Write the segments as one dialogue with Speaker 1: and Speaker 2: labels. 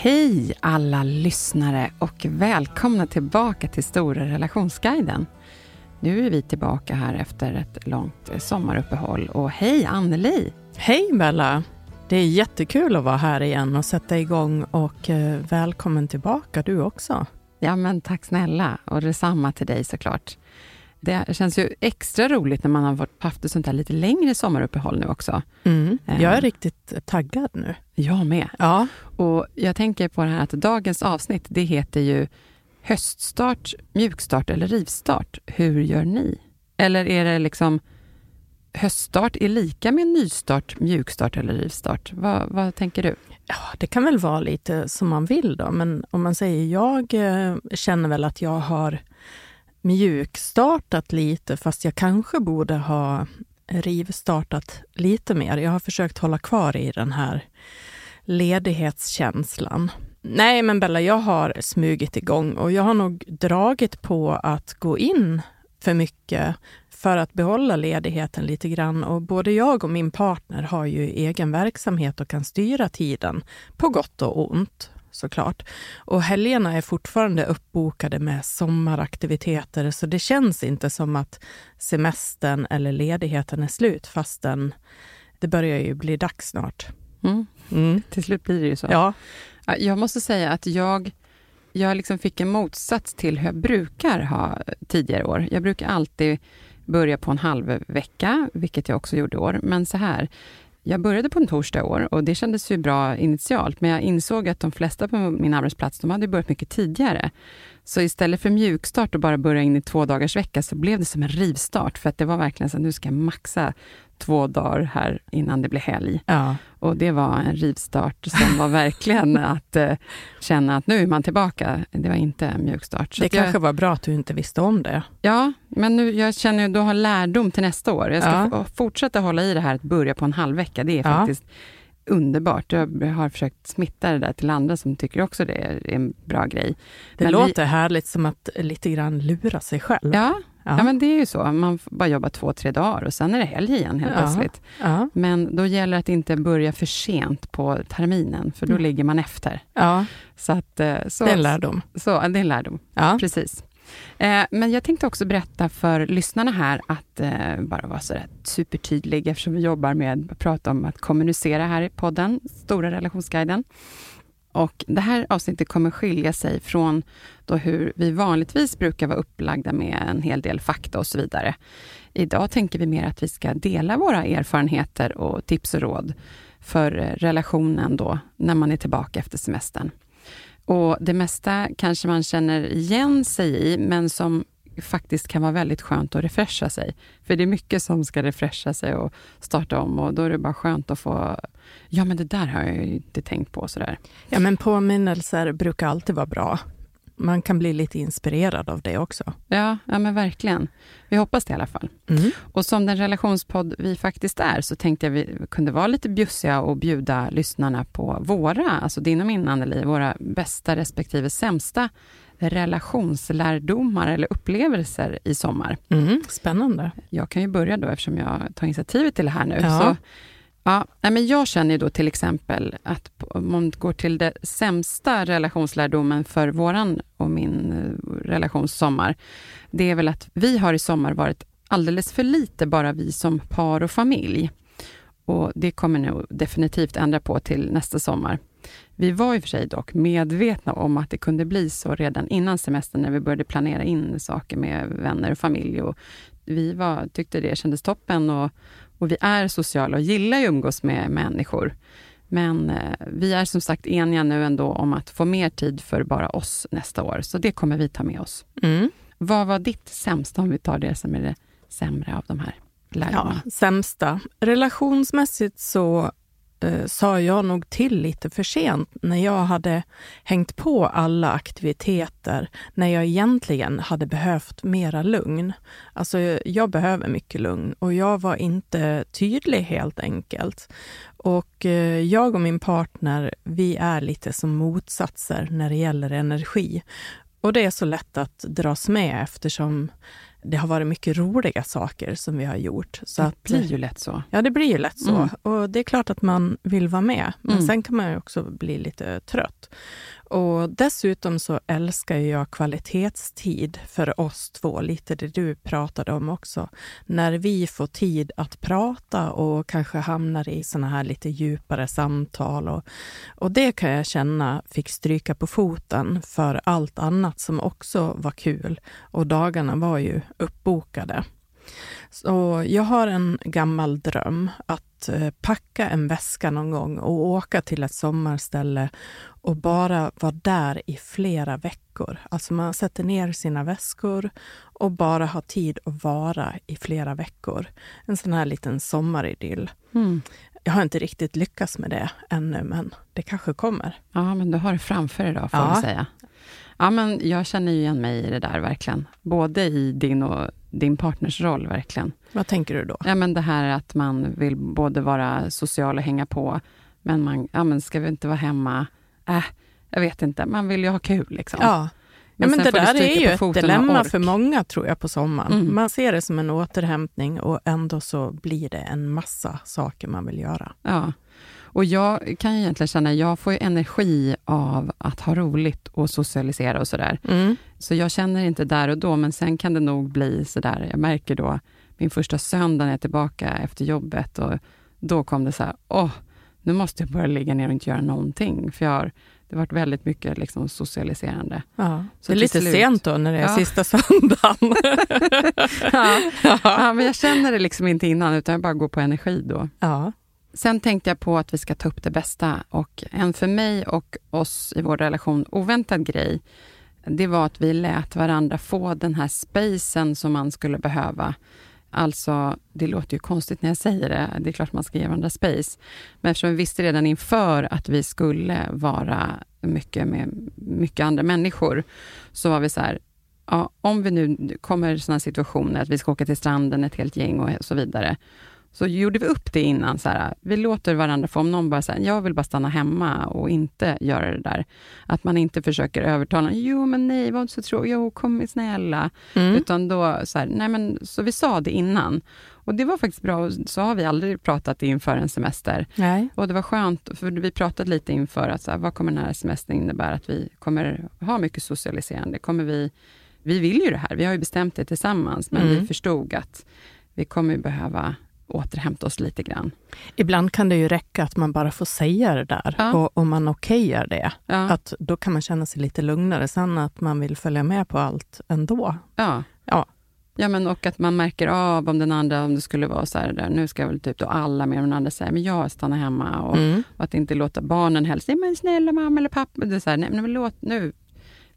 Speaker 1: Hej alla lyssnare och välkomna tillbaka till Stora relationsguiden. Nu är vi tillbaka här efter ett långt sommaruppehåll och hej Anneli!
Speaker 2: Hej Bella! Det är jättekul att vara här igen och sätta igång och eh, välkommen tillbaka du också.
Speaker 1: Ja men tack snälla och detsamma till dig såklart. Det känns ju extra roligt när man har haft ett sånt här lite längre sommaruppehåll nu också.
Speaker 2: Mm.
Speaker 1: Eh.
Speaker 2: Jag är riktigt taggad nu.
Speaker 1: Jag med.
Speaker 2: Ja.
Speaker 1: Och jag tänker på det här att dagens avsnitt, det heter ju höststart, mjukstart eller rivstart. Hur gör ni? Eller är det liksom höststart är lika med nystart, mjukstart eller rivstart? Vad, vad tänker du?
Speaker 2: ja, det kan väl vara lite som man vill då, men om man säger jag eh, känner väl att jag har mjukstartat lite, fast jag kanske borde ha rivstartat lite mer. Jag har försökt hålla kvar i den här ledighetskänslan. Nej, men Bella, jag har smugit igång och jag har nog dragit på att gå in för mycket för att behålla ledigheten lite grann. Och både jag och min partner har ju egen verksamhet och kan styra tiden på gott och ont såklart. Och helgerna är fortfarande uppbokade med sommaraktiviteter så det känns inte som att semestern eller ledigheten är slut fastän det börjar ju bli dags snart.
Speaker 1: Mm.
Speaker 2: Mm.
Speaker 1: Till slut blir det ju så.
Speaker 2: Ja,
Speaker 1: Ja, Jag måste säga att jag, jag liksom fick en motsats till hur jag brukar ha tidigare år. Jag brukar alltid börja på en halv vecka, vilket jag också gjorde i år. Men så här, jag började på en torsdag i år och det kändes ju bra initialt, men jag insåg att de flesta på min arbetsplats, de hade börjat mycket tidigare. Så istället för mjukstart och bara börja in i två dagars vecka så blev det som en rivstart, för att det var verkligen så att nu ska jag maxa två dagar här innan det blir helg.
Speaker 2: ja.
Speaker 1: Och det var en rivstart som var verkligen att eh, känna att nu är man tillbaka. Det var inte en mjukstart. Så
Speaker 2: det
Speaker 1: att jag,
Speaker 2: kanske var bra att du inte visste om det.
Speaker 1: Ja, men nu, jag känner ju då har lärdom till nästa år. Jag ska
Speaker 2: Ja.
Speaker 1: fortsätta hålla i det här att börja på en halv vecka. Det är
Speaker 2: Ja.
Speaker 1: faktiskt underbart. Jag har försökt smitta det där till andra som tycker också det är en bra grej.
Speaker 2: Det
Speaker 1: Men
Speaker 2: låter härligt som att lite grann lura sig själv.
Speaker 1: Ja,
Speaker 2: Ja.
Speaker 1: men det är ju så. Man bara jobba två, tre dagar och sen är det helg igen helt
Speaker 2: Ja.
Speaker 1: plötsligt.
Speaker 2: Ja.
Speaker 1: Men då gäller det att inte börja för sent på terminen, för då
Speaker 2: Mm.
Speaker 1: ligger man efter.
Speaker 2: ja,
Speaker 1: Så att, eh, så,
Speaker 2: det är en lärdom.
Speaker 1: Så, det är en lärdom,
Speaker 2: Ja.
Speaker 1: precis. Eh, men jag tänkte också berätta för lyssnarna här att eh, bara vara så supertydlig eftersom vi jobbar med att prata om att kommunicera här i podden, Stora relationsguiden. Och det här avsnittet kommer skilja sig från då hur vi vanligtvis brukar vara upplagda med en hel del fakta och så vidare. Idag tänker vi mer att vi ska dela våra erfarenheter och tips och råd för relationen då när man är tillbaka efter semestern. Och det mesta kanske man känner igen sig i, men som faktiskt kan vara väldigt skönt att refresha sig. För det är mycket som ska refresha sig och starta om och då är det bara skönt att få, ja men det där har jag ju inte tänkt på sådär.
Speaker 2: Ja, men påminnelser brukar alltid vara bra. Man kan bli lite inspirerad av det också.
Speaker 1: Ja, ja men verkligen. Vi hoppas det i alla fall.
Speaker 2: Mm.
Speaker 1: Och som den relationspodd vi faktiskt är, så tänkte jag vi kunde vara lite bjussiga och bjuda lyssnarna på våra, alltså din och min Anneli, våra bästa respektive sämsta relationslärdomar eller upplevelser i sommar.
Speaker 2: Mm. Spännande.
Speaker 1: Jag kan ju börja då eftersom jag tar initiativet till det här nu.
Speaker 2: Ja.
Speaker 1: Så, ja, men jag känner ju då till exempel att om man går till det sämsta relationslärdomen för våran och min eh, relationssommar, det är väl att vi har i sommar varit alldeles för lite bara vi som par och familj. Och det kommer nog definitivt ändra på till nästa sommar. Vi var i och för sig dock medvetna om att det kunde bli så redan innan semestern när vi började planera in saker med vänner och familj. Och vi var, tyckte det kändes toppen och, och vi är sociala och gillar att umgås med människor. Men eh, vi är som sagt eniga nu ändå om att få mer tid för bara oss nästa år, så det kommer vi ta med oss.
Speaker 2: Mm.
Speaker 1: Vad var ditt sämsta, om vi tar det som är det sämre av de här lärdomarna?
Speaker 2: Ja, sämsta. Relationsmässigt så eh, sa jag nog till lite för sent när jag hade hängt på alla aktiviteter när jag egentligen hade behövt mera lugn. Alltså, jag behöver mycket lugn och jag var inte tydlig helt enkelt. Och eh, jag och min partner, vi är lite som motsatser när det gäller energi. Och det är så lätt att dras med eftersom det har varit mycket roliga saker som vi har gjort.
Speaker 1: Så det blir ju lätt så.
Speaker 2: Ja, det blir ju lätt så.
Speaker 1: Mm.
Speaker 2: Och det är klart att man vill vara med, men
Speaker 1: Mm.
Speaker 2: sen kan man ju också bli lite trött. Och dessutom så älskar jag kvalitetstid för oss två, lite det du pratade om också. När vi får tid att prata och kanske hamnar i såna här lite djupare samtal. Och, och det kan jag känna fick stryka på foten för allt annat som också var kul. Och dagarna var ju uppbokade. Så jag har en gammal dröm att eh, packa en väska någon gång och åka till ett sommarställe och bara vara där i flera veckor. Alltså man sätter ner sina väskor och bara har tid att vara i flera veckor. En sån här liten sommaridyll.
Speaker 1: Mm.
Speaker 2: Jag har inte riktigt lyckats med det ännu, men det kanske kommer.
Speaker 1: Ja, men du har det framför dig då, får
Speaker 2: Ja.
Speaker 1: vi säga. Ja, men jag känner ju igen mig i det där verkligen. Både i din och din partners roll, verkligen.
Speaker 2: Vad tänker du då?
Speaker 1: Ja, men det här att man vill både vara social och hänga på, men man ja, men ska vi inte vara hemma? Äh, jag vet inte, man vill ju ha kul liksom.
Speaker 2: Ja,
Speaker 1: Men
Speaker 2: ja, men det där är ju ett dilemma för många tror jag på sommaren.
Speaker 1: Mm.
Speaker 2: Man ser det som en återhämtning och ändå så blir det en massa saker man vill göra.
Speaker 1: Ja. Och jag kan ju egentligen känna, jag får energi av att ha roligt och socialisera och sådär.
Speaker 2: Mm.
Speaker 1: Så jag känner inte där och då, men sen kan det nog bli sådär, jag märker då min första söndag när jag är tillbaka efter jobbet och då kom det så här, åh, nu måste jag börja ligga ner och inte göra någonting, för jag har, det har varit väldigt mycket liksom socialiserande.
Speaker 2: Ja.
Speaker 1: Så
Speaker 2: det är lite
Speaker 1: slut-
Speaker 2: sent då när det är
Speaker 1: Ja.
Speaker 2: sista söndagen.
Speaker 1: ja. ja, men jag känner det liksom inte innan, utan jag bara går på energi då.
Speaker 2: ja.
Speaker 1: Sen tänkte jag på att vi ska ta upp det bästa och en för mig och oss i vår relation oväntad grej, det var att vi lät varandra få den här spacen som man skulle behöva. Alltså, det låter ju konstigt när jag säger det, det är klart man ska ge varandra space. Men eftersom vi visste redan inför att vi skulle vara mycket med mycket andra människor, så var vi så här, ja, om vi nu kommer i sådana situationer, att vi ska åka till stranden ett helt gäng och så vidare, så gjorde vi upp det innan. Så här, vi låter varandra få, om någon bara säger jag vill bara stanna hemma och inte göra det där. Att man inte försöker övertala, jo men nej, var inte så tråkig, jo kom snälla.
Speaker 2: Mm.
Speaker 1: Utan då, så här, nej men, så vi sa det innan. Och det var faktiskt bra, så har vi aldrig pratat inför en semester.
Speaker 2: Nej.
Speaker 1: Och det var skönt, för vi pratade lite inför, att så här, vad kommer den här semestern innebära? Att vi kommer ha mycket socialiserande. Kommer vi, vi vill ju det här, vi har ju bestämt det tillsammans, men
Speaker 2: Mm.
Speaker 1: vi förstod att vi kommer behöva återhämta oss lite grann.
Speaker 2: Ibland kan det ju räcka att man bara får säga det där
Speaker 1: Ja.
Speaker 2: och, och man okejar det.
Speaker 1: Ja,
Speaker 2: Att då kan man känna sig lite lugnare sen att man vill följa med på allt ändå.
Speaker 1: ja.
Speaker 2: Ja.
Speaker 1: Ja, men och att man märker av om den andra, om det skulle vara så här, där, nu ska väl typ då alla med den andra säga, men jag stannar hemma. Och,
Speaker 2: Mm.
Speaker 1: och att inte låta barnen helst säga, men snälla mamma eller pappa. Det är så här, nej, men låt nu.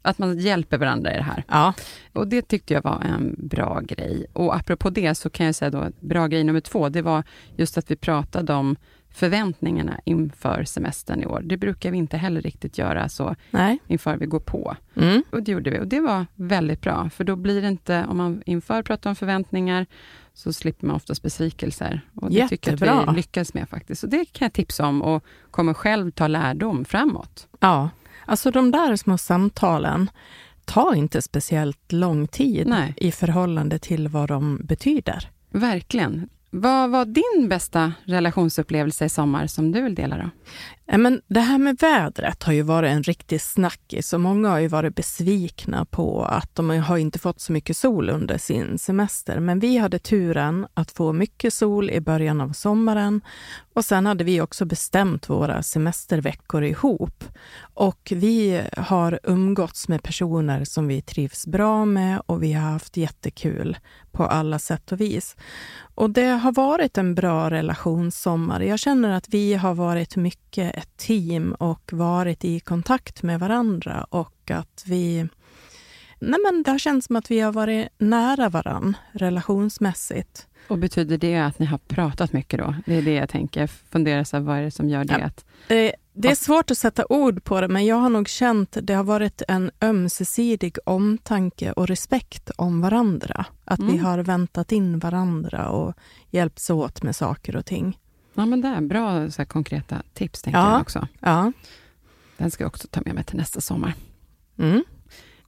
Speaker 1: Att man hjälper varandra i det här.
Speaker 2: Ja.
Speaker 1: Och det tyckte jag var en bra grej. Och apropå det så kan jag säga då, bra grej nummer två, det var just att vi pratade om förväntningarna inför semestern i år. Det brukar vi inte heller riktigt göra så
Speaker 2: Nej.
Speaker 1: inför vi går på.
Speaker 2: Mm.
Speaker 1: Och det gjorde vi och det var väldigt bra, för då blir det inte, om man inför pratar om förväntningar, så slipper man oftast besvikelser. Och det tycker jag
Speaker 2: Jättebra.
Speaker 1: att vi lyckas med faktiskt. Så det kan jag tipsa om och kommer själv ta lärdom framåt.
Speaker 2: Ja. Alltså de där små samtalen tar inte speciellt lång tid
Speaker 1: Nej.
Speaker 2: i förhållande till vad de betyder.
Speaker 1: Verkligen. Vad var din bästa relationsupplevelse i sommar som du vill dela då?
Speaker 2: Men det här med vädret har ju varit en riktig snackis och många har ju varit besvikna på att de har inte fått så mycket sol under sin semester. Men vi hade turen att få mycket sol i början av sommaren och sen hade vi också bestämt våra semesterveckor ihop. Och vi har umgåtts med personer som vi trivs bra med och vi har haft jättekul på alla sätt och vis. Och det har varit en bra relationssommar. Jag känner att vi har varit mycket ett team och varit i kontakt med varandra och att vi Nej, men det har känts som att vi har varit nära varann relationsmässigt.
Speaker 1: Och betyder det att ni har pratat mycket då? Det är det jag tänker. Fundera så vad är det som gör det? Ja. Att...
Speaker 2: Det, är svårt att sätta ord på det, men jag har nog känt att det har varit en ömsesidig omtanke och respekt om varandra. Att mm. vi har väntat in varandra och hjälpts åt med saker och ting.
Speaker 1: Ja, men det är bra så konkreta tips, tänker ja. jag också.
Speaker 2: Ja.
Speaker 1: Den ska jag också ta med mig till nästa sommar. Mm.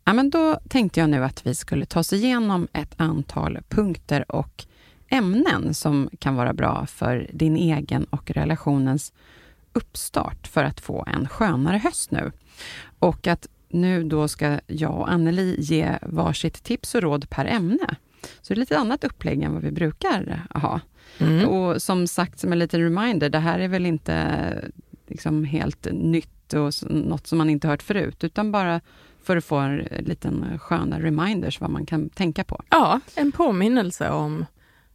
Speaker 1: Ja, men då tänkte jag nu att vi skulle ta oss igenom ett antal punkter och ämnen som kan vara bra för din egen och relationens uppstart för att få en skönare höst nu. Och att nu då ska jag och Anneli ge varsitt tips och råd per ämne. Så det är lite annat upplägg än vad vi brukar ha. Mm. Och som sagt, som en liten reminder, det här är väl inte liksom helt nytt och något som man inte hört förut, utan bara för att få en liten sköna reminders vad man kan tänka på.
Speaker 2: Ja, en påminnelse om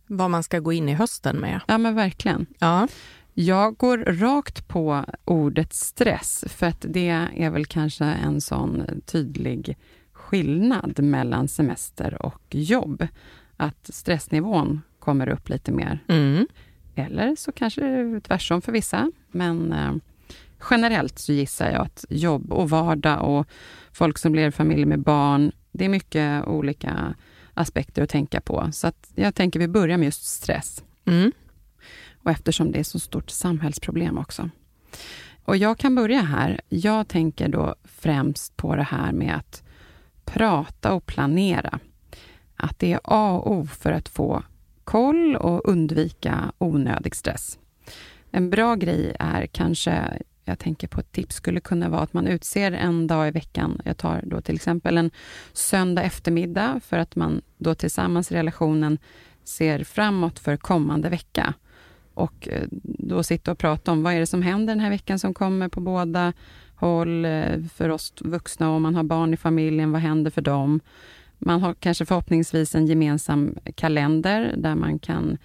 Speaker 2: vad man ska gå in i hösten med.
Speaker 1: Ja, men verkligen.
Speaker 2: Ja.
Speaker 1: Jag går rakt på ordet stress, för att det är väl kanske en sån tydlig skillnad mellan semester och jobb. Att stressnivån kommer upp lite mer.
Speaker 2: Mm.
Speaker 1: Eller så kanske det är tvärtom för vissa. Men eh, generellt så gissar jag att jobb och vardag och folk som lever i familj med barn, det är mycket olika aspekter att tänka på. Så jag tänker vi börjar med just stress.
Speaker 2: Mm.
Speaker 1: Och eftersom det är så stort samhällsproblem också. Och jag kan börja här. Jag tänker då främst på det här med att prata och planera. Att det är A och O för att få koll och undvika onödig stress. En bra grej är kanske jag tänker på ett tips skulle kunna vara att man utser en dag i veckan. Jag tar då till exempel en söndag eftermiddag för att man då tillsammans i relationen ser framåt för kommande vecka. Och eh, då sitta och prata om vad är det som händer den här veckan som kommer på båda håll eh, för oss vuxna. Om man har barn i familjen, vad händer för dem? Man har kanske förhoppningsvis en gemensam kalender där man kan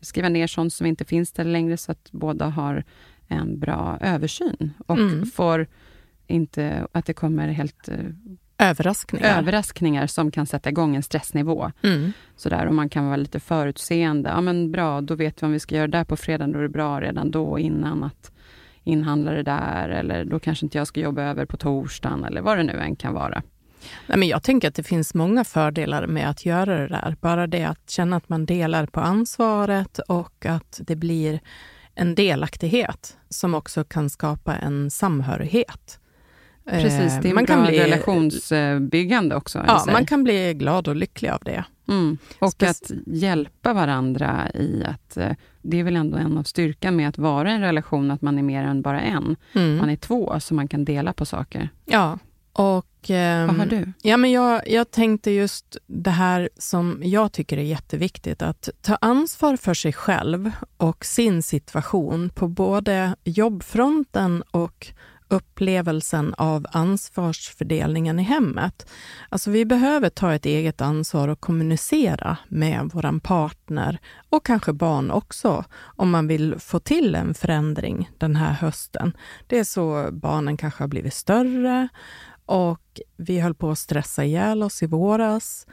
Speaker 1: skriva ner sånt som inte finns där längre så att båda har en bra översyn och mm. får inte att det kommer helt eh,
Speaker 2: överraskningar.
Speaker 1: överraskningar som kan sätta igång en stressnivå.
Speaker 2: Mm.
Speaker 1: Sådär, och man kan vara lite förutseende. Ja, men bra, då vet vi om vi ska göra det där på fredag, då är det bra redan då innan att inhandla det där, eller då kanske inte jag ska jobba över på torsdagen, eller vad det nu än kan vara.
Speaker 2: Nej, men jag tänker att det finns många fördelar med att göra det där. Bara det att känna att man delar på ansvaret och att det blir en delaktighet som också kan skapa en samhörighet.
Speaker 1: Precis, det är eh, man kan bli relationsbyggande också.
Speaker 2: Ja, man kan bli glad och lycklig av det.
Speaker 1: Mm. Och Spec att hjälpa varandra i att... Eh, det är väl ändå en av styrkan med att vara i en relation, att man är mer än bara en. Mm. Man är två, så man kan dela på saker.
Speaker 2: Ja, och
Speaker 1: och, eh, Vad har du?
Speaker 2: Ja, men jag, jag tänkte just det här som jag tycker är jätteviktigt, att ta ansvar för sig själv och sin situation på både jobbfronten och upplevelsen av ansvarsfördelningen i hemmet. Alltså vi behöver ta ett eget ansvar och kommunicera med vår partner och kanske barn också, om man vill få till en förändring den här hösten. Det är så barnen kanske har blivit större och vi höll på att stressa ihjäl oss i våras.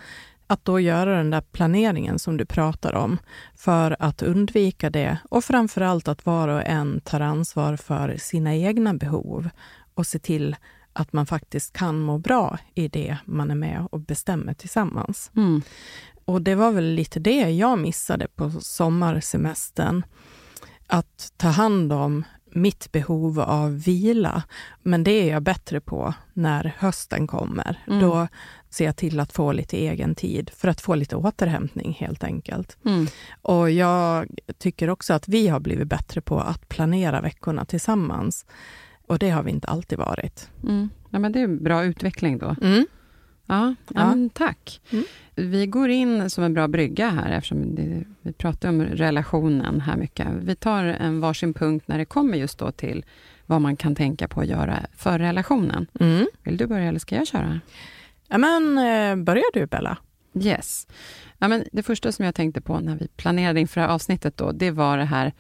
Speaker 2: Att då göra den där planeringen som du pratar om för att undvika det och framför allt att var och en tar ansvar för sina egna behov och se till att man faktiskt kan må bra i det man är med och bestämmer tillsammans.
Speaker 1: Mm.
Speaker 2: Och det var väl lite det jag missade på sommarsemestern. Att ta hand om mitt behov av vila. Men det är jag bättre på när hösten kommer. Mm. Då ser jag till att få lite egen tid för att få lite återhämtning helt enkelt.
Speaker 1: Mm.
Speaker 2: Och jag tycker också att vi har blivit bättre på att planera veckorna tillsammans. Och det har vi inte alltid varit.
Speaker 1: Mm. Ja, men det är en bra utveckling då.
Speaker 2: Mm.
Speaker 1: Ja, ja. Tack.
Speaker 2: Mm.
Speaker 1: Vi går in som en bra brygga här, eftersom det, vi pratar om relationen här mycket. Vi tar en varsin punkt när det kommer just då till vad man kan tänka på att göra för relationen.
Speaker 2: Mm.
Speaker 1: Vill du börja eller ska jag köra?
Speaker 2: Ja, men eh, börjar du Bella?
Speaker 1: Yes. Ja, men det första som jag tänkte på när vi planerade inför det här avsnittet, då, det var det här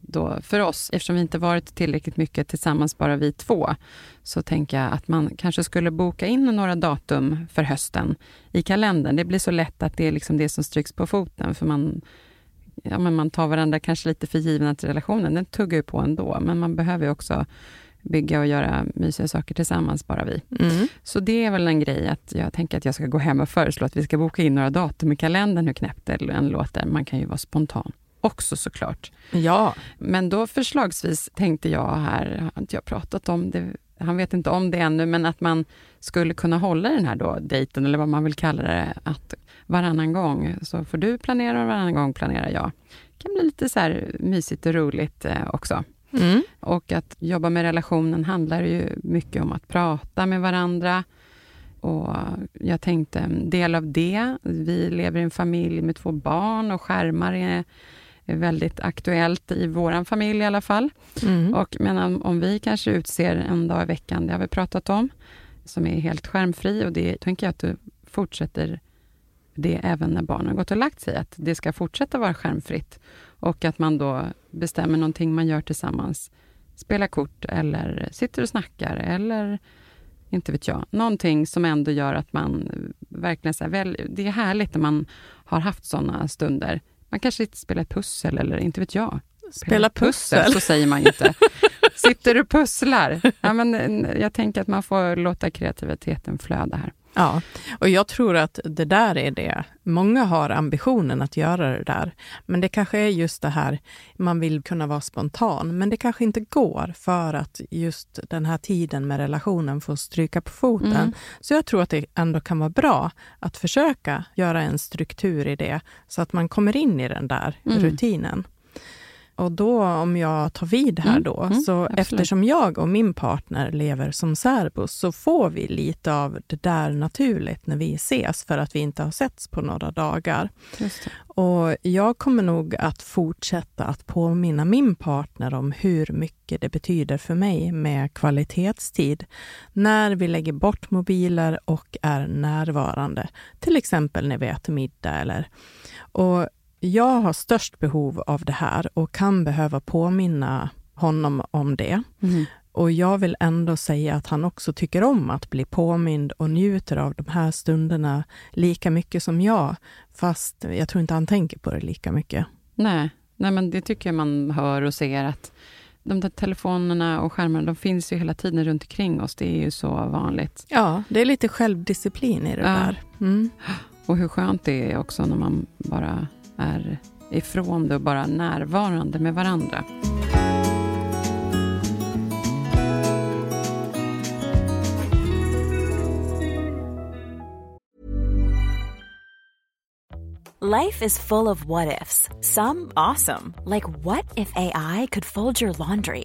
Speaker 1: då, för oss, eftersom vi inte varit tillräckligt mycket tillsammans, bara vi två, så tänker jag att man kanske skulle boka in några datum för hösten i kalendern. Det blir så lätt att det är liksom det som stryks på foten, för man, ja, men man tar varandra kanske lite för givna till relationen. Den tuggar ju på ändå, men man behöver ju också bygga och göra mysiga saker tillsammans, bara vi.
Speaker 2: Mm.
Speaker 1: Så det är väl en grej att jag tänker att jag ska gå hem och föreslå att vi ska boka in några datum i kalendern, hur knäppt det än låter. Man kan ju vara spontan också såklart.
Speaker 2: Ja.
Speaker 1: Men då förslagsvis tänkte jag här, har inte jag pratat om det, han vet inte om det ännu, men att man skulle kunna hålla den här då dejten, eller vad man vill kalla det, att varannan gång så får du planera och varannan gång planerar jag. Det kan bli lite så här mysigt och roligt eh, också.
Speaker 2: Mm.
Speaker 1: Och att jobba med relationen handlar ju mycket om att prata med varandra. Och jag tänkte, en del av det, vi lever i en familj med två barn och skärmar är, är väldigt aktuellt i vår familj i alla fall.
Speaker 2: Mm.
Speaker 1: Och men om, om vi kanske utser en dag i veckan, det har vi pratat om, som är helt skärmfri och det tänker jag att du fortsätter det även när barnen har gått och lagt sig, att det ska fortsätta vara skärmfritt. Och att man då bestämmer någonting man gör tillsammans. Spelar kort eller sitter och snackar eller inte vet jag. Någonting som ändå gör att man verkligen... Så här, väl, det är härligt när man har haft sådana stunder. Man kanske inte spelar ett pussel eller inte vet jag.
Speaker 2: Spela pussel.
Speaker 1: Så säger man inte. Sitter du och pusslar? Ja, men, jag tänker att man får låta kreativiteten flöda här.
Speaker 2: Ja, och jag tror att det där är det. Många har ambitionen att göra det där, men det kanske är just det här, man vill kunna vara spontan, men det kanske inte går för att just den här tiden med relationen får stryka på foten.
Speaker 1: Mm.
Speaker 2: Så jag tror att det ändå kan vara bra att försöka göra en struktur i det, så att man kommer in i den där
Speaker 1: Mm.
Speaker 2: rutinen. Och då, om jag tar vid här
Speaker 1: Mm,
Speaker 2: då,
Speaker 1: mm,
Speaker 2: så
Speaker 1: absolut.
Speaker 2: eftersom jag och min partner lever som särbos, så får vi lite av det där naturligt när vi ses, för att vi inte har setts på några dagar. Och jag kommer nog att fortsätta att påminna min partner om hur mycket det betyder för mig med kvalitetstid, när vi lägger bort mobiler och är närvarande. Till exempel när vi äter middag eller... Och jag har störst behov av det här och kan behöva påminna honom om det.
Speaker 1: Mm.
Speaker 2: Och jag vill ändå säga att han också tycker om att bli påmind och njuter av de här stunderna lika mycket som jag. Fast jag tror inte han tänker på det lika mycket.
Speaker 1: Nej, nej, men det tycker jag man hör och ser att de där telefonerna och skärmarna, de finns ju hela tiden runt omkring oss. Det är ju så vanligt.
Speaker 2: Ja, det är lite självdisciplin i det
Speaker 1: Ja.
Speaker 2: där. Mm.
Speaker 1: Och hur skönt det är också när man bara är ifrån det och bara närvarande med varandra.
Speaker 3: Life is full of what ifs. Some awesome, like what if AI could fold your laundry?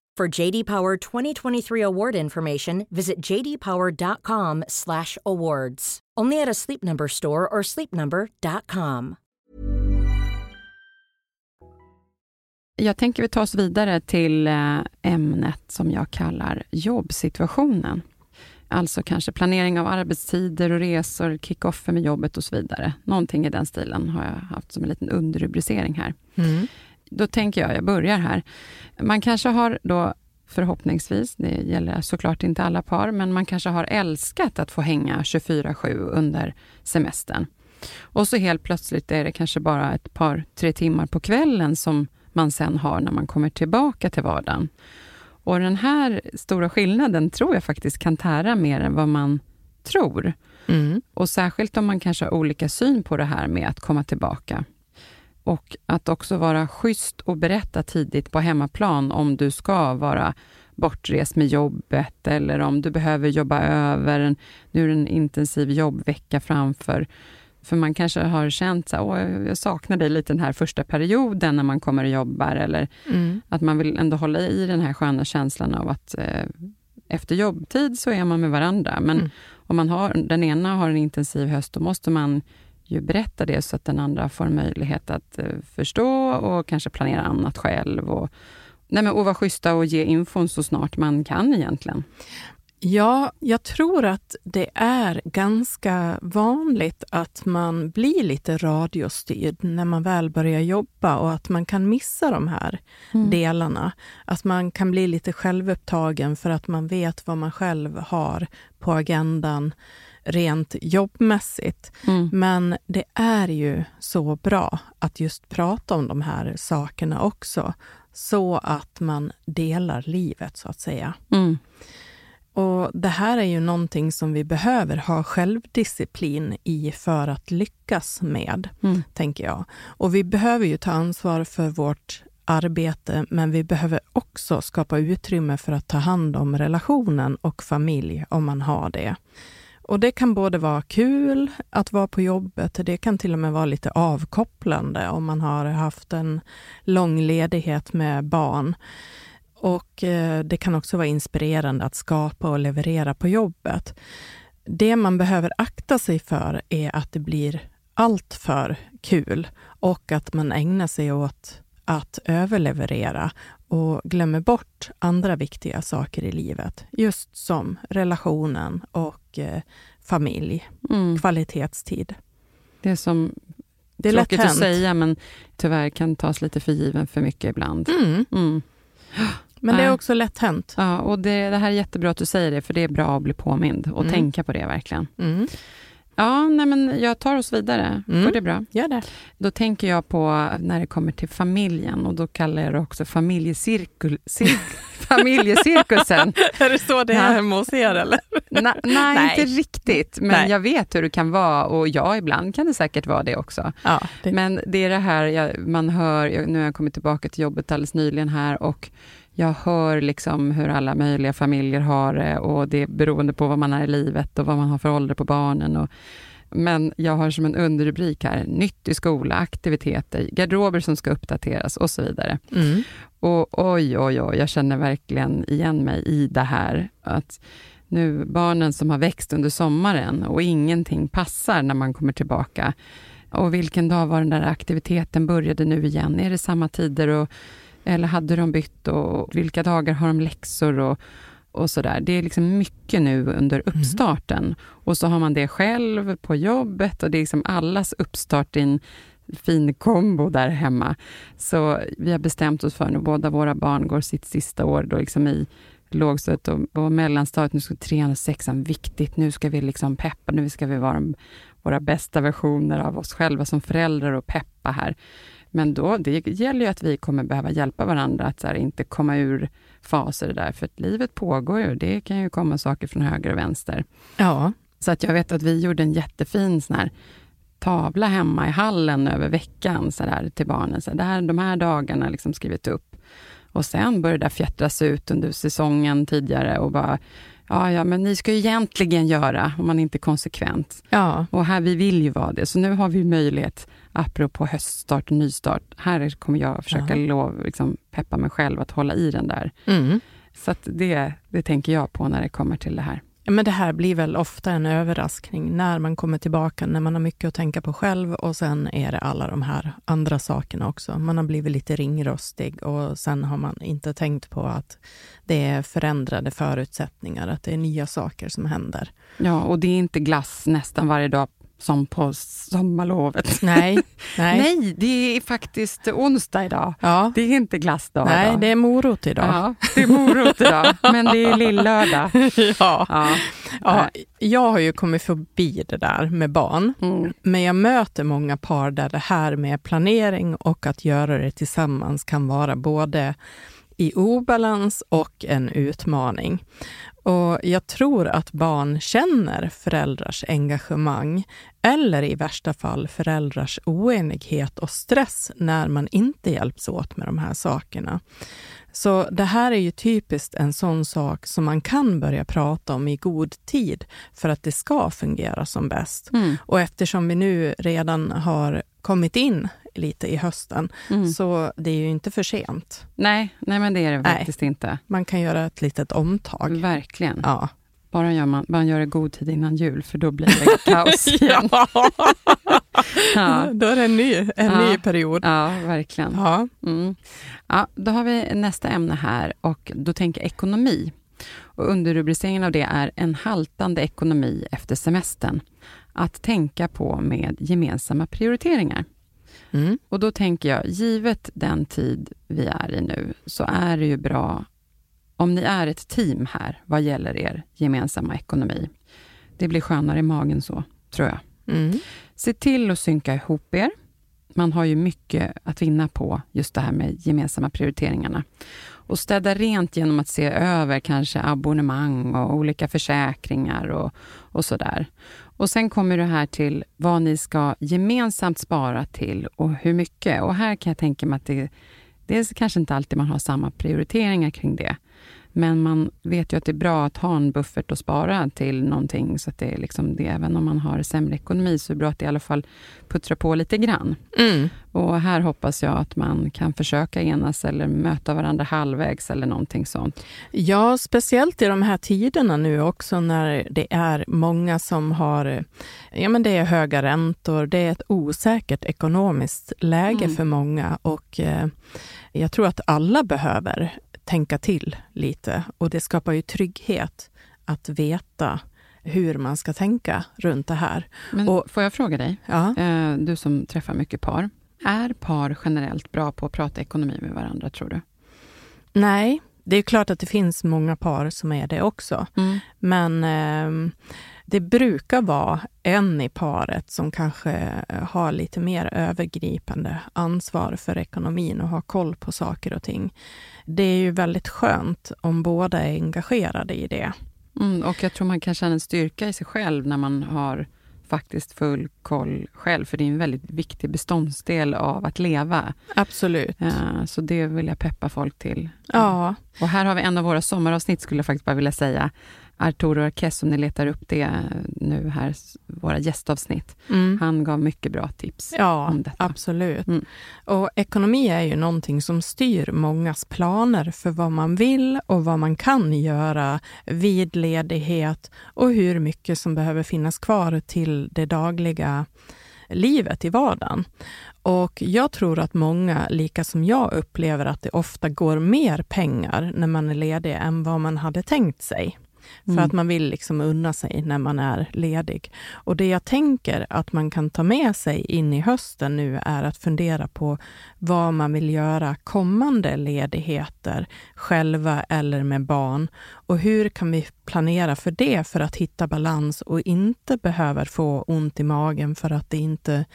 Speaker 4: For JD Power 2023 award information, visit jdpower.com/awards. Only at a Sleep Number store or sleepnumber.com.
Speaker 1: Jag tänker vi tar oss vidare till eh, ämnet som jag kallar jobbsituationen. Alltså kanske planering av arbetstider och resor, kickoffer med jobbet och så vidare. Någonting i den stilen har jag haft som en liten underrubricering här.
Speaker 2: Mm.
Speaker 1: Då tänker jag, jag börjar här. Man kanske har då förhoppningsvis, det gäller såklart inte alla par, men man kanske har älskat att få hänga 24-7 under semestern. Och så helt plötsligt är det kanske bara ett par, tre timmar på kvällen som man sen har när man kommer tillbaka till vardagen. Och den här stora skillnaden tror jag faktiskt kan tära mer än vad man tror.
Speaker 2: Mm.
Speaker 1: Och särskilt om man kanske har olika syn på det här med att komma tillbaka. Och att också vara schysst och berätta tidigt på hemmaplan om du ska vara bortrest med jobbet eller om du behöver jobba över, nu är det en intensiv jobbvecka framför. För man kanske har känt så Åh, jag saknar dig lite den här första perioden när man kommer och jobbar, eller
Speaker 2: Mm.
Speaker 1: att man vill ändå hålla i den här sköna känslan av att eh, efter jobbtid så är man med varandra. Men
Speaker 2: Mm.
Speaker 1: om man har, den ena har en intensiv höst, då måste man ju berätta det så att den andra får möjlighet att eh, förstå och kanske planera annat själv. Och, nej men, och vara schyssta och ge infon så snart man kan egentligen.
Speaker 2: Ja, jag tror att det är ganska vanligt att man blir lite radiostyrd när man väl börjar jobba och att man kan missa de här delarna. Att man kan bli lite självupptagen för att man vet vad man själv har på agendan rent jobbmässigt.
Speaker 1: Mm.
Speaker 2: Men det är ju så bra att just prata om de här sakerna också, så att man delar livet, så att säga.
Speaker 1: Mm.
Speaker 2: Och Det här är ju någonting som vi behöver ha självdisciplin i för att lyckas med,
Speaker 1: Mm.
Speaker 2: tänker jag. Och vi behöver ju ta ansvar för vårt arbete, men vi behöver också skapa utrymme för att ta hand om relationen och familj, om man har det. Och det kan både vara kul att vara på jobbet, det kan till och med vara lite avkopplande om man har haft en lång ledighet med barn. Och eh, det kan också vara inspirerande att skapa och leverera på jobbet. Det man behöver akta sig för är att det blir allt för kul och att man ägnar sig åt att överleverera och glömmer bort andra viktiga saker i livet. Just som relationen och eh, familj,
Speaker 1: Mm.
Speaker 2: kvalitetstid.
Speaker 1: Det är som
Speaker 2: Det är
Speaker 1: tråkigt att säga, men tyvärr kan tas lite för given för mycket ibland.
Speaker 2: Mm.
Speaker 1: Mm.
Speaker 2: Men det är också lätt hänt.
Speaker 1: Ja, och det, det här är jättebra att du säger det, för det är bra att bli påmind och
Speaker 2: Mm.
Speaker 1: tänka på det verkligen. Ja, nej men jag tar oss vidare.
Speaker 2: Mm.
Speaker 1: Går det bra?
Speaker 2: Gör det.
Speaker 1: Då tänker jag på när det kommer till familjen och då kallar jag det också familjecirkul, cir, familjecirkusen.
Speaker 2: Är det så det
Speaker 1: Ja.
Speaker 2: är hemma hos er eller?
Speaker 1: Na, nej,
Speaker 2: Nej.
Speaker 1: inte riktigt, men
Speaker 2: Nej.
Speaker 1: jag vet hur det kan vara och ja, ibland kan det säkert vara det också.
Speaker 2: Ja, det,
Speaker 1: Men det är det här jag, man hör, nu har jag kommit tillbaka till jobbet alldeles nyligen här och jag hör liksom hur alla möjliga familjer har det och det är beroende på vad man är i livet och vad man har för ålder på barnen. Och, men jag har som en underrubrik här, nytt i skola, aktiviteter, garderober som ska uppdateras och så vidare.
Speaker 2: mm.
Speaker 1: Och oj, oj, oj, jag känner verkligen igen mig i det här. Att nu barnen som har växt under sommaren och ingenting passar när man kommer tillbaka. Och vilken dag var den där aktiviteten började nu igen? Är det samma tider? Och, eller hade de bytt? Och vilka dagar har de läxor? Och, och sådär. Det är liksom mycket nu under uppstarten. Och så har man det själv på jobbet och det är liksom allas uppstart i en fin kombo där hemma. Så vi har bestämt oss för nu, båda våra barn går sitt sista år då liksom i lågstadiet och, och mellanstadiet. Nu ska trean och sexan, viktigt. Nu ska vi liksom peppa, nu ska vi vara våra bästa versioner av oss själva som föräldrar och peppa här. Men då, det gäller ju att vi kommer behöva hjälpa varandra att här, inte komma ur faser där, för att livet pågår ju. Det kan ju komma saker från höger och vänster.
Speaker 2: ja.
Speaker 1: Så att jag vet att vi gjorde en jättefin sån här tavla hemma i hallen över veckan så där, till barnen. Så det här, de här dagarna liksom skrivit upp. Och sen började det fjättras ut under säsongen tidigare och bara, ja, ja, men ni ska ju egentligen göra, om man inte är konsekvent.
Speaker 2: ja.
Speaker 1: Och här, vi vill ju vara det. Så nu har vi möjlighet, apropå höststart och nystart, här kommer jag försöka
Speaker 2: Ja.
Speaker 1: lov, liksom, peppa mig själv att hålla i den där.
Speaker 2: Mm.
Speaker 1: Så det, det tänker jag på när det kommer till det här.
Speaker 2: Men det här blir väl ofta en överraskning när man kommer tillbaka, när man har mycket att tänka på själv och sen är det alla de här andra sakerna också. Man har blivit lite ringrostig och sen har man inte tänkt på att det är förändrade förutsättningar, att det är nya saker som händer.
Speaker 1: Ja, och det är inte glass nästan varje dag som på sommarlovet.
Speaker 2: Nej. Nej.
Speaker 1: Nej, det är faktiskt onsdag idag.
Speaker 2: Ja.
Speaker 1: Det är inte glassdag
Speaker 2: Nej,
Speaker 1: idag.
Speaker 2: det är morot idag.
Speaker 1: Ja, det är morot idag, men det är lillördag.
Speaker 2: Ja.
Speaker 1: Ja.
Speaker 2: Ja, jag har ju kommit förbi det där med barn,
Speaker 1: Mm.
Speaker 2: men jag möter många par där det här med planering och att göra det tillsammans kan vara både i obalans och en utmaning. Och jag tror att barn känner föräldrars engagemang eller i värsta fall föräldrars oenighet och stress när man inte hjälps åt med de här sakerna. Så det här är ju typiskt en sån sak som man kan börja prata om i god tid för att det ska fungera som bäst.
Speaker 1: Mm.
Speaker 2: Och eftersom vi nu redan har kommit in lite i hösten,
Speaker 1: Mm.
Speaker 2: så det är ju inte för sent.
Speaker 1: Nej, nej, men det är det
Speaker 2: Nej.
Speaker 1: faktiskt inte.
Speaker 2: Man kan göra ett litet omtag.
Speaker 1: Verkligen.
Speaker 2: Ja.
Speaker 1: Bara gör man, man gör det god tid innan jul, för då blir det kaos igen. Ja,
Speaker 2: Då är det en ny, en
Speaker 1: Ja.
Speaker 2: ny period.
Speaker 1: ja verkligen.
Speaker 2: Ja.
Speaker 1: Mm. Ja, då har vi nästa ämne här och då tänker jag ekonomi. Och underrubriceringen av det är en haltande ekonomi efter semestern. Att tänka på med gemensamma prioriteringar.
Speaker 2: Mm.
Speaker 1: Och då tänker jag, givet den tid vi är i nu, så är det ju bra om ni är ett team här vad gäller er gemensamma ekonomi. Det blir skönare i magen så, tror jag.
Speaker 2: Mm.
Speaker 1: Se till att synka ihop er. Man har ju mycket att vinna på just det här med gemensamma prioriteringarna. Och städa rent genom att se över kanske abonnemang och olika försäkringar och, och sådär. Och sen kommer det här till vad ni ska gemensamt spara till och hur mycket. Och här kan jag tänka mig att det, dels kanske inte alltid man har samma prioriteringar kring det. Men man vet ju att det är bra att ha en buffert att spara till någonting. Så att det är liksom det, även om man har sämre ekonomi, så är det bra att det i alla fall puttrar på lite grann.
Speaker 2: Mm.
Speaker 1: Och här hoppas jag att man kan försöka enas eller möta varandra halvvägs eller någonting sånt.
Speaker 2: Ja, speciellt i de här tiderna nu också när det är många som har, ja men det är höga räntor, det är ett osäkert ekonomiskt läge
Speaker 1: Mm.
Speaker 2: för många och eh, jag tror att alla behöver tänka till lite och det skapar ju trygghet att veta hur man ska tänka runt det här.
Speaker 1: Men
Speaker 2: Och-
Speaker 1: får jag fråga dig,
Speaker 2: Ja,
Speaker 1: eh, du som träffar mycket par. Är par generellt bra på att prata ekonomi med varandra, tror du?
Speaker 2: nej, det är klart att det finns många par som är det också.
Speaker 1: Mm.
Speaker 2: Men ehm, det brukar vara en i paret som kanske eh, har lite mer övergripande ansvar för ekonomin och har koll på saker och ting. Det är ju väldigt skönt om båda är engagerade i det.
Speaker 1: Mm, och jag tror man kan känna en styrka i sig själv när man har faktiskt full koll själv, för det är en väldigt viktig beståndsdel av att leva.
Speaker 2: Absolut.
Speaker 1: Eh, Så det vill jag peppa folk till.
Speaker 2: Ja,
Speaker 1: Och här har vi en av våra sommaravsnitt, skulle jag faktiskt bara vilja säga. Arturo Arquez, om ni letar upp det nu här, våra gästavsnitt.
Speaker 2: mm.
Speaker 1: Han gav mycket bra tips
Speaker 2: ja
Speaker 1: om detta.
Speaker 2: absolut.
Speaker 1: Mm.
Speaker 2: Och ekonomi är ju någonting som styr mångas planer för vad man vill och vad man kan göra vid ledighet och hur mycket som behöver finnas kvar till det dagliga livet i vardagen. Och jag tror att många, lika som jag, upplever att det ofta går mer pengar när man är ledig än vad man hade tänkt sig. För
Speaker 1: Mm.
Speaker 2: att man vill liksom unna sig när man är ledig. Och det jag tänker att man kan ta med sig in i hösten nu är att fundera på vad man vill göra kommande ledigheter, själva eller med barn. Och hur kan vi planera för det för att hitta balans och inte behöver få ont i magen för att det inte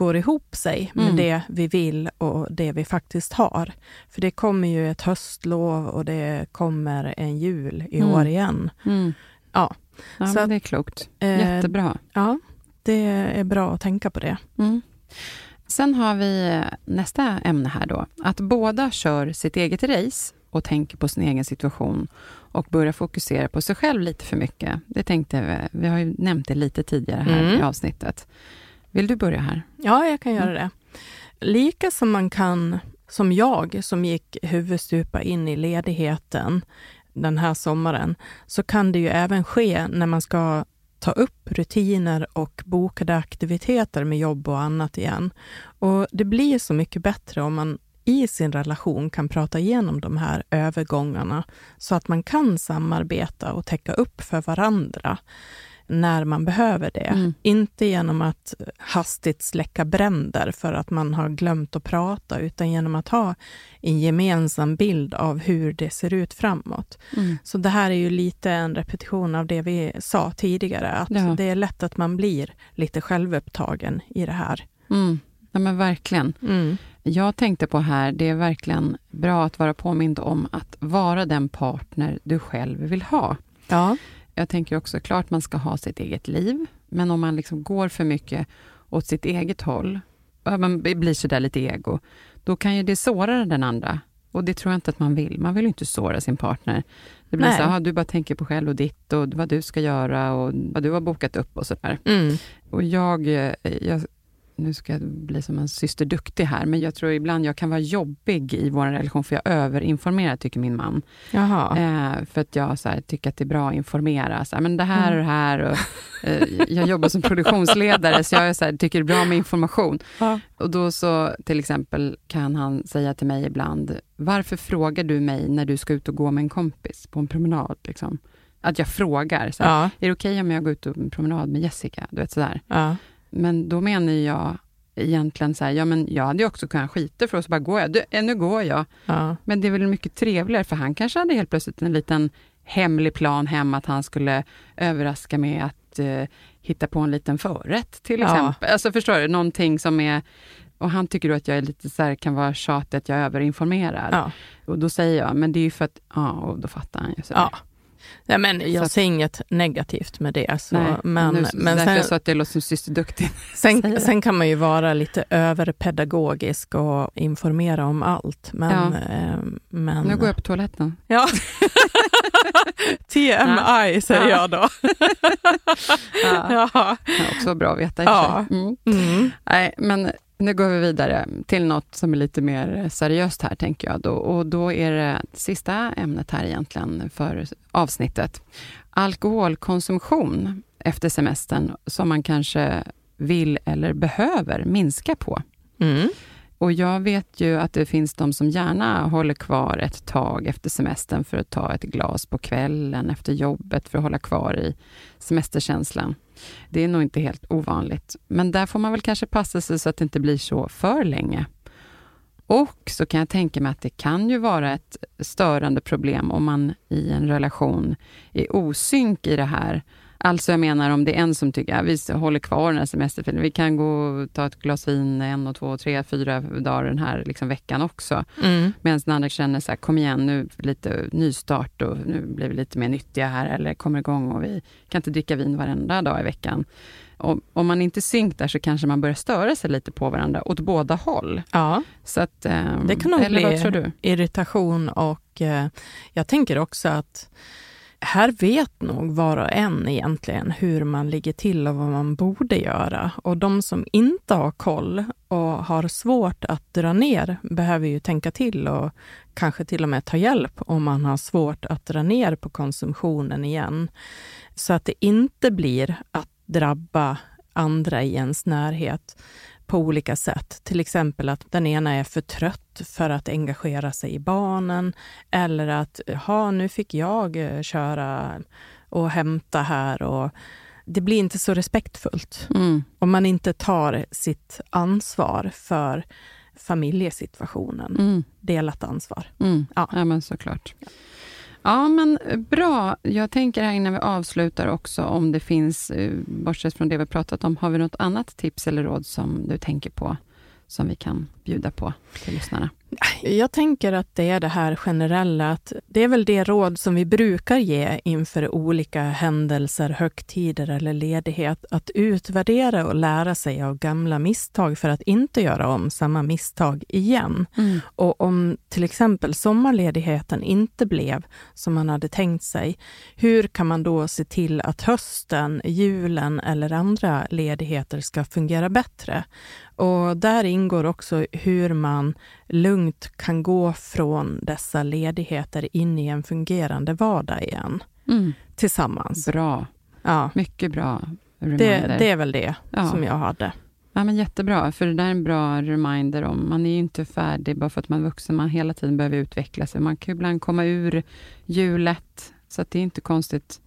Speaker 2: går ihop sig med
Speaker 1: Mm.
Speaker 2: det vi vill och det vi faktiskt har. För det kommer ju ett höstlov och det kommer en jul i
Speaker 1: Mm.
Speaker 2: år igen.
Speaker 1: Mm.
Speaker 2: Ja.
Speaker 1: Ja,
Speaker 2: Så
Speaker 1: det är klokt.
Speaker 2: Eh,
Speaker 1: Jättebra.
Speaker 2: Ja, det är bra att tänka på det.
Speaker 1: Mm. Sen har vi eh, nästa ämne här då. Att båda kör sitt eget race och tänker på sin egen situation och börjar fokusera på sig själv lite för mycket. Det tänkte vi, vi har ju nämnt det lite tidigare här
Speaker 2: Mm.
Speaker 1: i avsnittet. Vill du börja här?
Speaker 2: Ja, jag kan göra
Speaker 1: Mm.
Speaker 2: det. Lika som man kan, som jag som gick huvudstupa in i ledigheten den här sommaren, så kan det ju även ske när man ska ta upp rutiner och bokade aktiviteter med jobb och annat igen. Och det blir så mycket bättre om man i sin relation kan prata igenom de här övergångarna så att man kan samarbeta och täcka upp för varandra. När man behöver det.
Speaker 1: Mm.
Speaker 2: Inte genom att hastigt släcka bränder för att man har glömt att prata, utan genom att ha en gemensam bild av hur det ser ut framåt.
Speaker 1: Mm.
Speaker 2: Så det här är ju lite en repetition av det vi sa tidigare, att
Speaker 1: Ja.
Speaker 2: det är lätt att man blir lite självupptagen i det här.
Speaker 1: Mm. Ja, men verkligen.
Speaker 2: Mm.
Speaker 1: Jag tänkte på här, det är verkligen bra att vara påmind om att vara den partner du själv vill ha.
Speaker 2: Ja.
Speaker 1: Jag tänker också klart man ska ha sitt eget liv, men om man liksom går för mycket åt sitt eget håll, man blir sådär lite ego, då kan ju det såra den andra. Och det tror jag inte att man vill. Man vill ju inte såra sin partner. Det blir
Speaker 2: Nej.
Speaker 1: så här, du bara tänker på själv och ditt och vad du ska göra och vad du har bokat upp och sådär.
Speaker 2: Mm.
Speaker 1: Och jag, eh, jag, nu ska jag bli som en syster duktig här, men jag tror ibland jag kan vara jobbig i vår relation, för jag överinformerar, tycker min man. Eh, för att jag så här, tycker att det är bra att informera. Så här, men det här och det här. Och, eh, jag jobbar som produktionsledare, så jag så här, tycker det är bra med information.
Speaker 2: Ja.
Speaker 1: Och då så, till exempel, kan han säga till mig ibland, varför frågar du mig när du ska ut och gå med en kompis på en promenad? Liksom? Att jag frågar, så här,
Speaker 2: Ja.
Speaker 1: är det okej om jag går ut och en promenad med Jessica? Du vet, sådär.
Speaker 2: Ja.
Speaker 1: Men då menar jag egentligen så här, ja men jag hade ju också kunnat skita för oss bara går jag. Du, eh, nu går jag.
Speaker 2: Ja.
Speaker 1: Men det är väl mycket trevligare, för han kanske hade helt plötsligt en liten hemlig plan hem att han skulle överraska med att eh, hitta på en liten förrätt till
Speaker 2: Ja.
Speaker 1: exempel. Alltså förstår du, någonting som är... Och han tycker då att jag är lite så här, kan vara tjatig, att jag överinformerar.
Speaker 2: Ja.
Speaker 1: Och då säger jag, men det är ju för att, ja, och då fattar han ju. Så där.
Speaker 2: Ja. Men
Speaker 1: Så
Speaker 2: jag
Speaker 1: att-
Speaker 2: ser inget negativt med det. Så,
Speaker 1: Nej,
Speaker 2: men
Speaker 1: nu,
Speaker 2: men
Speaker 1: därför jag
Speaker 2: sen,
Speaker 1: sa att jag låter som syster duktig.
Speaker 2: sen, sen kan man ju vara lite överpedagogisk och informera om allt. Men,
Speaker 1: Ja.
Speaker 2: eh, men
Speaker 1: Nu går jag på toaletten.
Speaker 2: Ja. TMI säger
Speaker 1: Ja.
Speaker 2: jag då.
Speaker 1: Ja.
Speaker 2: ja.
Speaker 1: Det är också bra att veta i
Speaker 2: Ja.
Speaker 1: Mm.
Speaker 2: Mm.
Speaker 1: Nej, men nu går vi vidare till något som är lite mer seriöst här, tänker jag. Då, och då är det sista ämnet här egentligen för avsnittet. Alkoholkonsumtion efter semestern som man kanske vill eller behöver minska på.
Speaker 2: Mm.
Speaker 1: Och jag vet ju att det finns de som gärna håller kvar ett tag efter semestern för att ta ett glas på kvällen efter jobbet för att hålla kvar i semesterkänslan. Det är nog inte helt ovanligt. Men där får man väl kanske passa sig så att det inte blir så för länge. Och så kan jag tänka mig att det kan ju vara ett störande problem om man i en relation är osynk i det här. Alltså jag menar om det är en som tycker att vi håller kvar den här semesterfilmen, vi kan gå och ta ett glas vin en och två, tre, fyra dagar den här liksom veckan också.
Speaker 2: Mm.
Speaker 1: Medan den andra känner så här, kom igen nu, lite nystart och nu blir vi lite mer nyttiga här eller kommer igång och vi kan inte dricka vin varenda dag i veckan. Och, om man inte synk där så kanske man börjar störa sig lite på varandra åt båda håll.
Speaker 2: Ja,
Speaker 1: Så att, ehm,
Speaker 2: det kan nog bli irritation och eh, jag tänker också att här vet nog var och en egentligen hur man ligger till och vad man borde göra. Och de som inte har koll och har svårt att dra ner behöver ju tänka till och kanske till och med ta hjälp om man har svårt att dra ner på konsumtionen igen. Så att det inte blir att drabba andra i ens närhet på olika sätt. Till exempel att den ena är för trött för att engagera sig i barnen eller att ha nu fick jag eh, köra och hämta här. Och det blir inte så respektfullt
Speaker 1: Mm,
Speaker 2: om man inte tar sitt ansvar för familjesituationen.
Speaker 1: mm,
Speaker 2: Delat ansvar.
Speaker 1: mm.
Speaker 2: Ja.
Speaker 1: Ja. men såklart. Ja, men eh, bra. Jag tänker här innan vi avslutar också om det finns, eh, bortsett från det vi pratat om, har vi något annat tips eller råd som du tänker på, som vi kan bjuda på till lyssnarna?
Speaker 2: Jag tänker att det är det här generella, att det är väl det råd som vi brukar ge inför olika händelser, högtider eller ledighet, att utvärdera och lära sig av gamla misstag för att inte göra om samma misstag igen. Och om till exempel sommarledigheten inte blev som man hade tänkt sig, hur kan man då se till att hösten, julen eller andra ledigheter ska fungera bättre? Och där ingår också hur man lugnt kan gå från dessa ledigheter in i en fungerande vardag igen
Speaker 1: Mm.
Speaker 2: tillsammans.
Speaker 1: Bra.
Speaker 2: Ja,
Speaker 1: Mycket bra
Speaker 2: det,
Speaker 1: reminder.
Speaker 2: det är väl det
Speaker 1: Ja.
Speaker 2: som jag hade.
Speaker 1: Ja, men jättebra, för det där är en bra reminder om, man är ju inte färdig bara för att man är vuxen, man hela tiden behöver utveckla sig. Man kan ibland komma ur hjulet, så att det är inte konstigt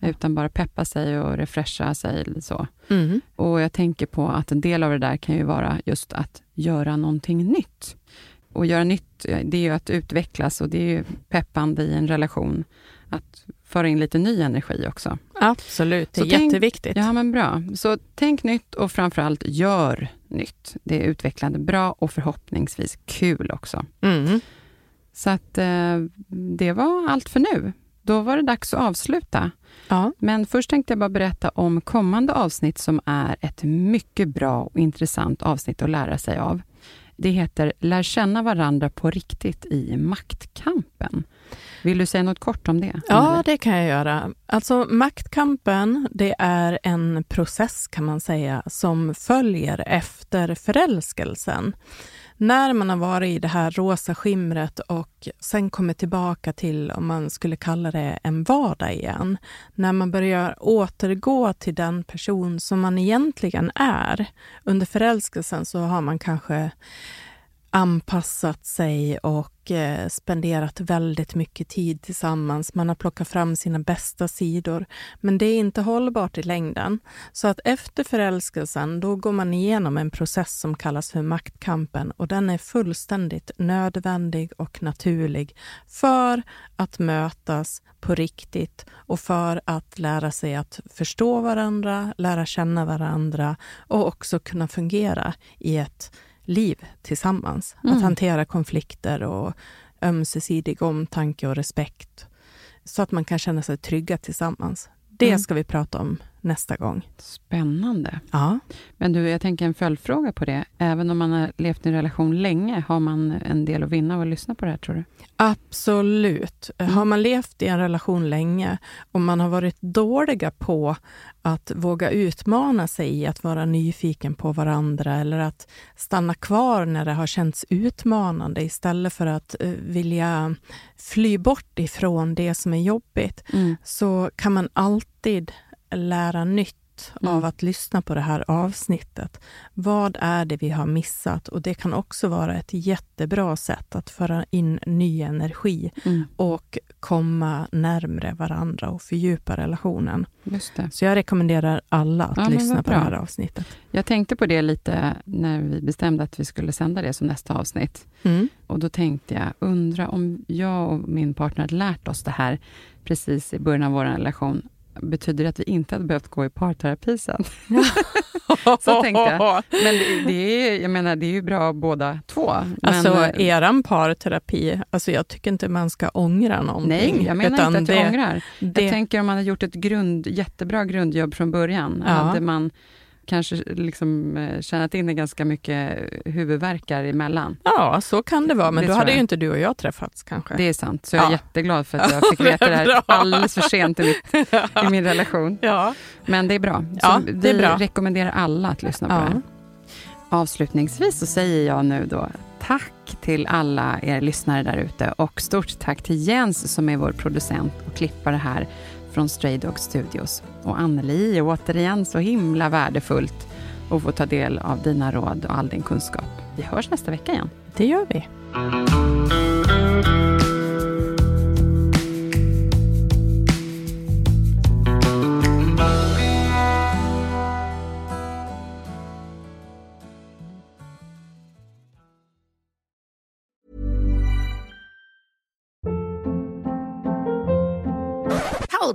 Speaker 1: utan bara peppa sig och refresha sig. Så.
Speaker 2: Mm.
Speaker 1: Och jag tänker på att en del av det där kan ju vara just att göra någonting nytt. Och göra nytt, det är ju att utvecklas och det är ju peppande i en relation. Att föra in lite ny energi också.
Speaker 2: Absolut, det är
Speaker 1: Så tänk-
Speaker 2: jätteviktigt.
Speaker 1: Ja, men bra. Så tänk nytt och framförallt gör nytt. Det är utvecklande bra och förhoppningsvis kul också.
Speaker 2: Mm.
Speaker 1: Så att eh, det var allt för nu. Då var det dags att avsluta.
Speaker 2: Ja.
Speaker 1: Men först tänkte jag bara berätta om kommande avsnitt som är ett mycket bra och intressant avsnitt att lära sig av. Det heter Lär känna varandra på riktigt i maktkampen. Vill du säga något kort om det?
Speaker 2: Ja, det kan jag göra. Alltså maktkampen, det är en process kan man säga som följer efter förälskelsen. När man har varit i det här rosa skimret och sen kommer tillbaka till, om man skulle kalla det en vardag igen. När man börjar återgå till den person som man egentligen är. Under förälskelsen så har man kanske anpassat sig och eh, spenderat väldigt mycket tid tillsammans. Man har plockat fram sina bästa sidor, men det är inte hållbart i längden. Så att efter förälskelsen, då går man igenom en process som kallas för maktkampen och den är fullständigt nödvändig och naturlig för att mötas på riktigt och för att lära sig att förstå varandra, lära känna varandra och också kunna fungera i ett liv tillsammans. Att
Speaker 1: Mm.
Speaker 2: hantera konflikter och ömsesidig omtanke och respekt. Så att man kan känna sig trygga tillsammans. Det
Speaker 1: Mm.
Speaker 2: ska vi prata om nästa gång.
Speaker 1: Spännande.
Speaker 2: Ja.
Speaker 1: Men du, jag tänker en följdfråga på det. Även om man har levt i en relation länge, har man en del att vinna av att lyssna på det här, tror du?
Speaker 2: Absolut.
Speaker 1: Mm.
Speaker 2: Har man levt i en relation länge och man har varit dåliga på att våga utmana sig i att vara nyfiken på varandra eller att stanna kvar när det har känts utmanande istället för att eh, vilja fly bort ifrån det som är jobbigt, så kan man alltid lära nytt
Speaker 1: Mm.
Speaker 2: av att lyssna på det här avsnittet. Vad är det vi har missat? Och det kan också vara ett jättebra sätt att föra in ny energi
Speaker 1: Mm.
Speaker 2: och komma närmre varandra och fördjupa relationen. Så jag rekommenderar alla att
Speaker 1: Ja,
Speaker 2: lyssna på det här avsnittet.
Speaker 1: Jag tänkte på det lite när vi bestämde att vi skulle sända det som nästa avsnitt.
Speaker 2: Mm.
Speaker 1: Och då tänkte jag, undra om jag och min partner hade lärt oss det här precis i början av vår relation. Betyder det att vi inte hade behövt gå i parterapi sen? Så tänkte jag. Men det, det, är, jag menar, det är ju bra båda två. Men,
Speaker 2: Alltså
Speaker 1: eh,
Speaker 2: eran parterapi, alltså jag tycker inte man ska ångra någonting.
Speaker 1: Nej, jag menar
Speaker 2: utan
Speaker 1: inte att jag
Speaker 2: det,
Speaker 1: ångrar.
Speaker 2: Det,
Speaker 1: Jag tänker om man har gjort ett grund, jättebra grundjobb från början.
Speaker 2: Ja.
Speaker 1: Hade man kanske liksom eh, tjänat in ganska mycket huvudvärkar emellan.
Speaker 2: ja, så kan det vara, men
Speaker 1: Det
Speaker 2: då hade
Speaker 1: jag.
Speaker 2: ju inte du och jag träffats kanske.
Speaker 1: Det är sant, så jag är
Speaker 2: Ja.
Speaker 1: jätteglad för att jag fick veta det här alldeles för sent i, mitt, i min relation.
Speaker 2: Ja.
Speaker 1: Men det är bra. Så
Speaker 2: Ja, det är
Speaker 1: vi
Speaker 2: bra.
Speaker 1: rekommenderar alla att lyssna på
Speaker 2: Ja.
Speaker 1: det här. Avslutningsvis så säger jag nu då tack till alla er lyssnare där ute och stort tack till Jens som är vår producent och klippare här från Stray Dog Studios. Och Anneli, återigen så himla värdefullt att få ta del av dina råd och all din kunskap. Vi hörs nästa vecka igen.
Speaker 2: Det gör vi.